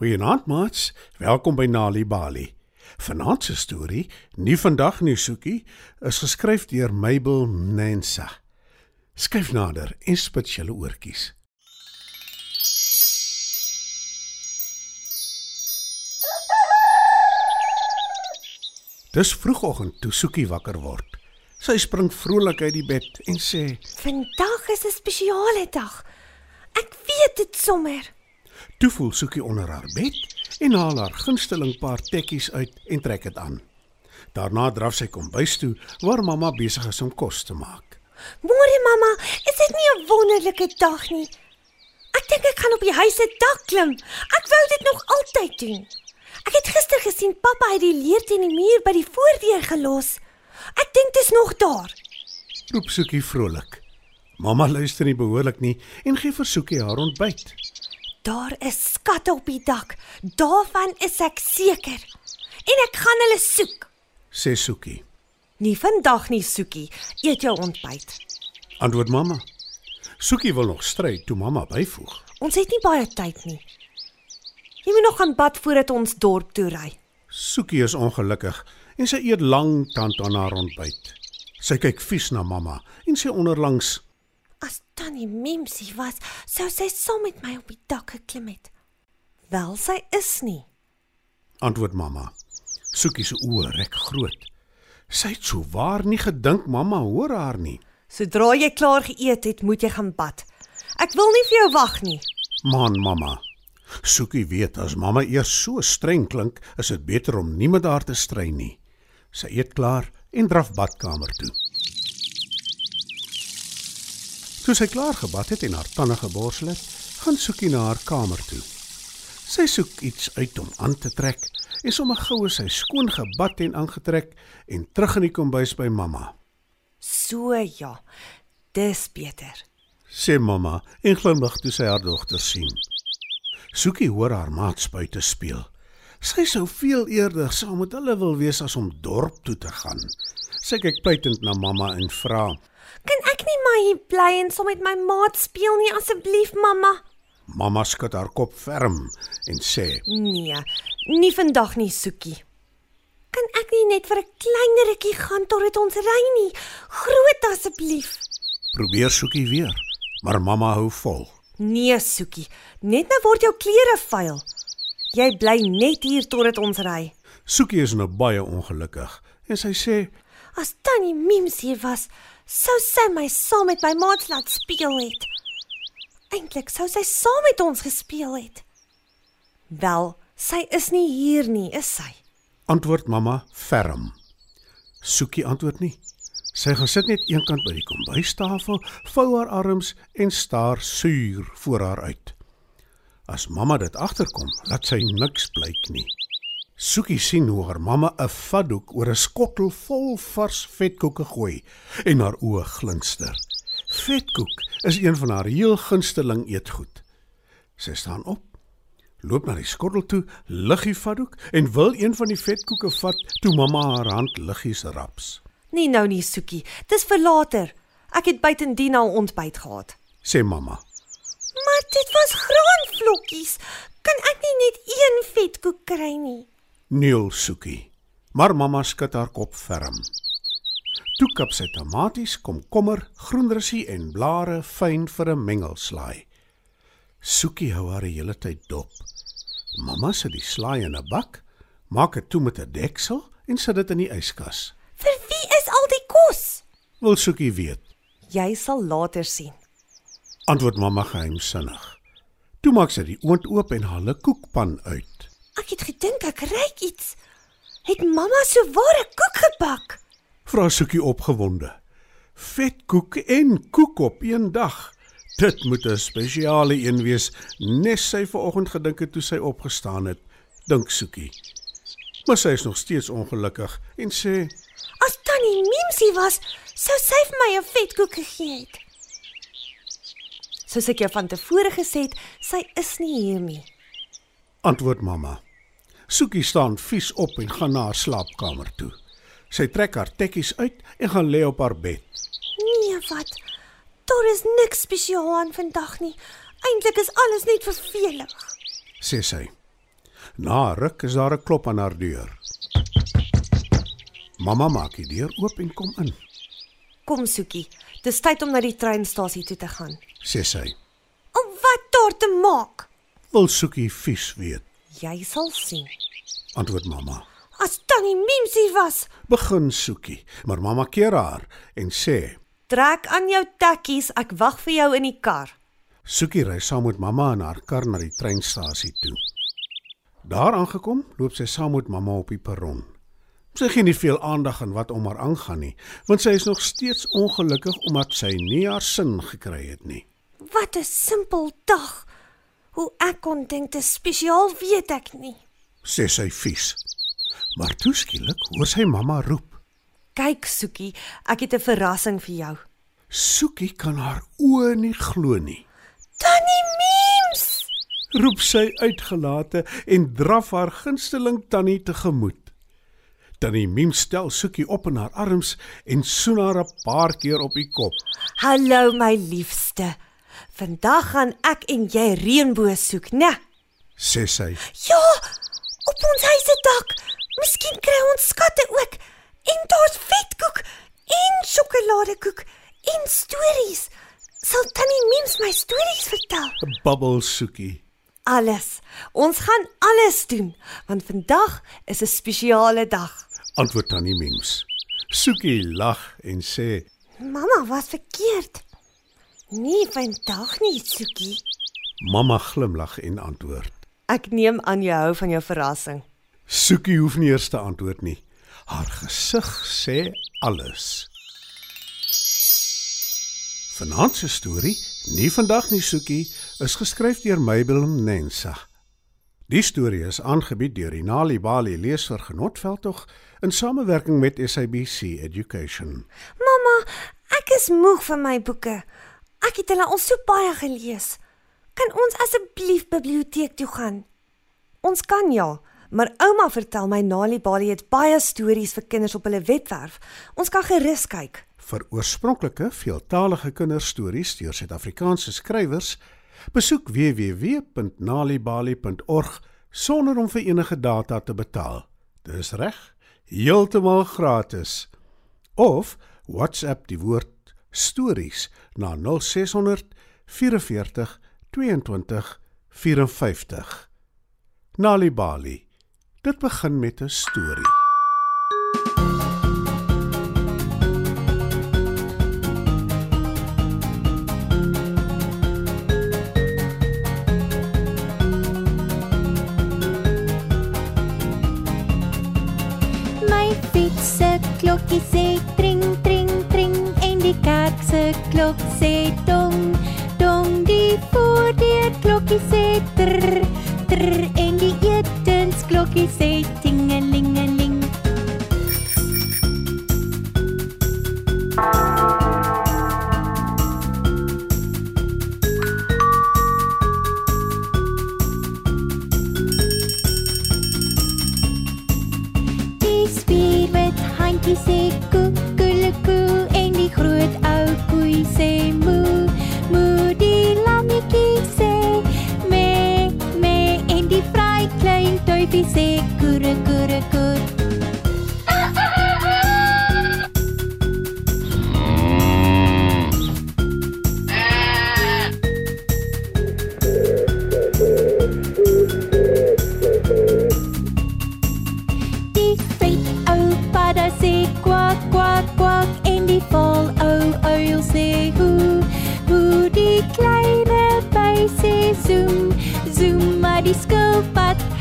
Goeienaand, maats. Welkom by Nali Bali. Vanaand se storie, nie vandag nie, Soekie, is geskryf deur Mabel Mensa. Skryf nader en spit julle oortjies. Dis vroegoggend toe Soekie wakker word. Sy spring vrolik uit die bed en sê: Vandag is 'n spesiale dag. Ek weet dit sommer. Toe voel Soekie onder haar bed en haal haar gunsteling paar tekkies uit en trek dit aan. Daarna draf sy kombuis toe waar mamma besig is om kos te maak. Môre mamma, is dit nie 'n wonderlike dag nie? Ek dink ek gaan op die huis se dak klim. Ek wou dit nog altyd doen. Ek het gister gesien pappa het die leer teen die muur by die voordeur gelos. Ek dink dit is nog daar. Roep Soekie vrolik. Mamma luister nie behoorlik nie en gee vir Soekie haar ontbyt. Daar is skatte op die dak. Daarvan is ek seker. En ek gaan hulle soek. Sê Soekie. Nie vandag nie, Soekie. Eet jou ontbyt. Antwoord mamma. Soekie wil nog stry toe mamma byvoeg. Ons het nie baie tyd nie. Jy moet nog gaan bad voordat ons dorp toe ry. Soekie is ongelukkig en sy eet lank tand aan haar ontbyt. Sy kyk vies na mamma en sê onderlangs: Tannie Mimsie was, sou sy saam met my op die dak geklim het. Wel, sy is nie. Antwoord mamma. Soekie se oë rek groot. Sy het sou waar nie gedink mamma hoor haar nie. Sodra jy klaar geëet het, moet jy gaan bad. Ek wil nie vir jou wag nie. Man mamma. Soekie weet as mamma eers so streng klink, is dit beter om nie met haar te stry nie. Sy eet klaar en draf badkamer toe. Toe sy klaar gebad het en haar tande geborsel het, gaan Soekie na haar kamer toe. Sy soek iets uit om aan te trek en sommer gou is sy skoon gebad en aangetrek en terug in die kombuis by mamma. So ja. Dis beter. Sê mamma en glimlag toe sy haar dogter sien. Soekie hoor haar maats buite speel. Sy sou veel eerder saam met hulle wil wees as om dorp toe te gaan. Sy kyk pluitend na mamma en vra: Kan maar hier bly en saam met my maat speel nie asseblief, mamma? Mamma skud haar kop ferm en sê: Nee, nie vandag nie, Soekie. Kan ek nie net vir 'n klein rukkie gaan totdat ons ry nie? Groot asseblief. Probeer Soekie weer, maar mamma hou vol. Nee, Soekie, net nou word jou klere vuil. Jy bly net hier totdat ons ry. Soekie is nou baie ongelukkig en sy sê: As Tannie Mims hier was, sou sy my saam met my maats laat speel het. Eintlik sou sy saam met ons gespeel het. Wel, sy is nie hier nie, is sy? Antwoord mamma ferm. Soekie antwoord nie. Sy gaan sit net eenkant by die kombuistafel, vou haar arms en staar suur voor haar uit. As mamma dit agterkom, laat sy niks blyk nie. Soekie sien hoe haar mamma 'n vatdoek oor 'n skottel vol vars vetkoeke gooi en haar oë glinster. Vetkoek is een van haar heel gunsteling eetgoed. Sy staan op, loop na die skottel toe, lig die vatdoek en wil een van die vetkoeke vat toe mamma haar hand liggies raps. Nee nou nie, Soekie. Dis vir later. Ek het buitendien al ontbyt gehad. Sê mamma. Maar dit was graanvlokkies. Kan ek nie net een vetkoek kry nie? Neel Soekie. Maar mamma skud haar kop ferm. Toe kap sy tomaties, komkommer, groenrussie en blare fyn vir 'n mengelslaai. Soekie hou haar die hele tyd dop. Mamma sit die slaai in 'n bak, maak dit toe met 'n deksel en sit dit in die yskas. Vir wie is al die kos? Wil Soekie weet. Jy sal later sien. Antwoord mamma geheimsinnig. Toe maak sy die oond oop en haal 'n koekpan uit. Ek het gedink ek ryk iets. Het mamma so ware koek gebak? Vra Soekie opgewonde. Vetkoek en koek op een dag. Dit moet 'n spesiale een wees, nes sy vanoggend gedink het toe sy opgestaan het, dink Soekie. Maar sy is nog steeds ongelukkig en sê: As Tannie Mimsie was, sou sy vir my 'n vetkoek gegee het. Soos ek jou van tevore gesê het, sy is nie hier nie. Antwoord mamma. Soekie staan vies op en gaan na haar slaapkamer toe. Sy trek haar tekkies uit en gaan lê op haar bed. Nee, wat? Daar is niks spesiaal aan vandag nie. Eintlik is alles net vervelig. Sê sy. Na ruk is daar 'n klop aan haar deur. Mamma maak die deur oop en kom in, Kom Soekie, dis tyd om na die treinstasie toe te gaan. sê sy. Om wat daar te maak? Wil Soekie vies weet, Jy sal sien. antwoord mamma. As Tannie Mims hier was, Begin Soekie, maar mamma keer haar en sê: trek aan jou tekkies, ek wag vir jou in die kar. Soekie ry saam met mamma in haar kar na die treinstasie toe. Daar aangekom, loop sy saam met mamma op die perron. Sy gee nie veel aandag aan wat om haar aangaan nie, want sy is nog steeds ongelukkig omdat sy nie haar sin gekry het nie. Wat 'n simpel dag. Hoe ek kon dink dit is spesiaal, weet ek nie. sê sy vies. Maar toe skielik hoor sy mamma roep. Kyk Soekie, ek het 'n verrassing vir jou. Soekie kan haar oë nie glo nie. Tannie Mims! Roep sy uitgelate en draf haar gunsteling tannie tegemoet. Tannie Miem stel Soekie op in haar arms en soen haar 'n paar keer op die kop. Hallo my liefste. Vandag gaan ek en jy reënboog soek, né? sê sy. Ja, op ons huisedak. Miskien kry ons skatte ook. En daar's vetkoek en sjokoladekoek en stories. Sal Tannie Mims my stories vertel? Babbel Soekie. Alles. Ons gaan alles doen want vandag is 'n spesiale dag. Antwoord Tannie Mems. Soekie lag en sê: Mamma was verkeerd. Nee, vandag nie, Sukie. "Mamma glimlag en antwoord." Ek neem aan jy hou van jou verrassing. Soekie hoef nie eers te antwoord nie. Haar gesig sê alles. Vanaand se storie, nie vandag nie Soekie, is geskryf deur Mabel Mensa. Die storie is aangebied deur die Nali Bali Leesvergenotveldtog in samewerking met SABC Education. Mamma, ek is moeg van my boeke. Ek het hulle al so baie gelees. Kan ons asseblief biblioteek toe gaan? Ons kan ja, maar ouma vertel my Nali Bali het baie stories vir kinders op hulle webwerf. Ons kan gerus kyk. Vir oorspronklike veeltaalige kinderstories deur Suid-Afrikaanse skrywers, besoek www.nalibali.org sonder om vir enige data te betaal. Dis reg, heeltemal gratis. Of WhatsApp die woord stories na 0600 44 22 54. Nalibali. Dit begin met 'n storie. My fiets se klokkie sê tring kerk se dong dong die voordeur klokkie sê trr trr en die etensklokkie sê tingelingeling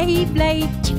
Beyblade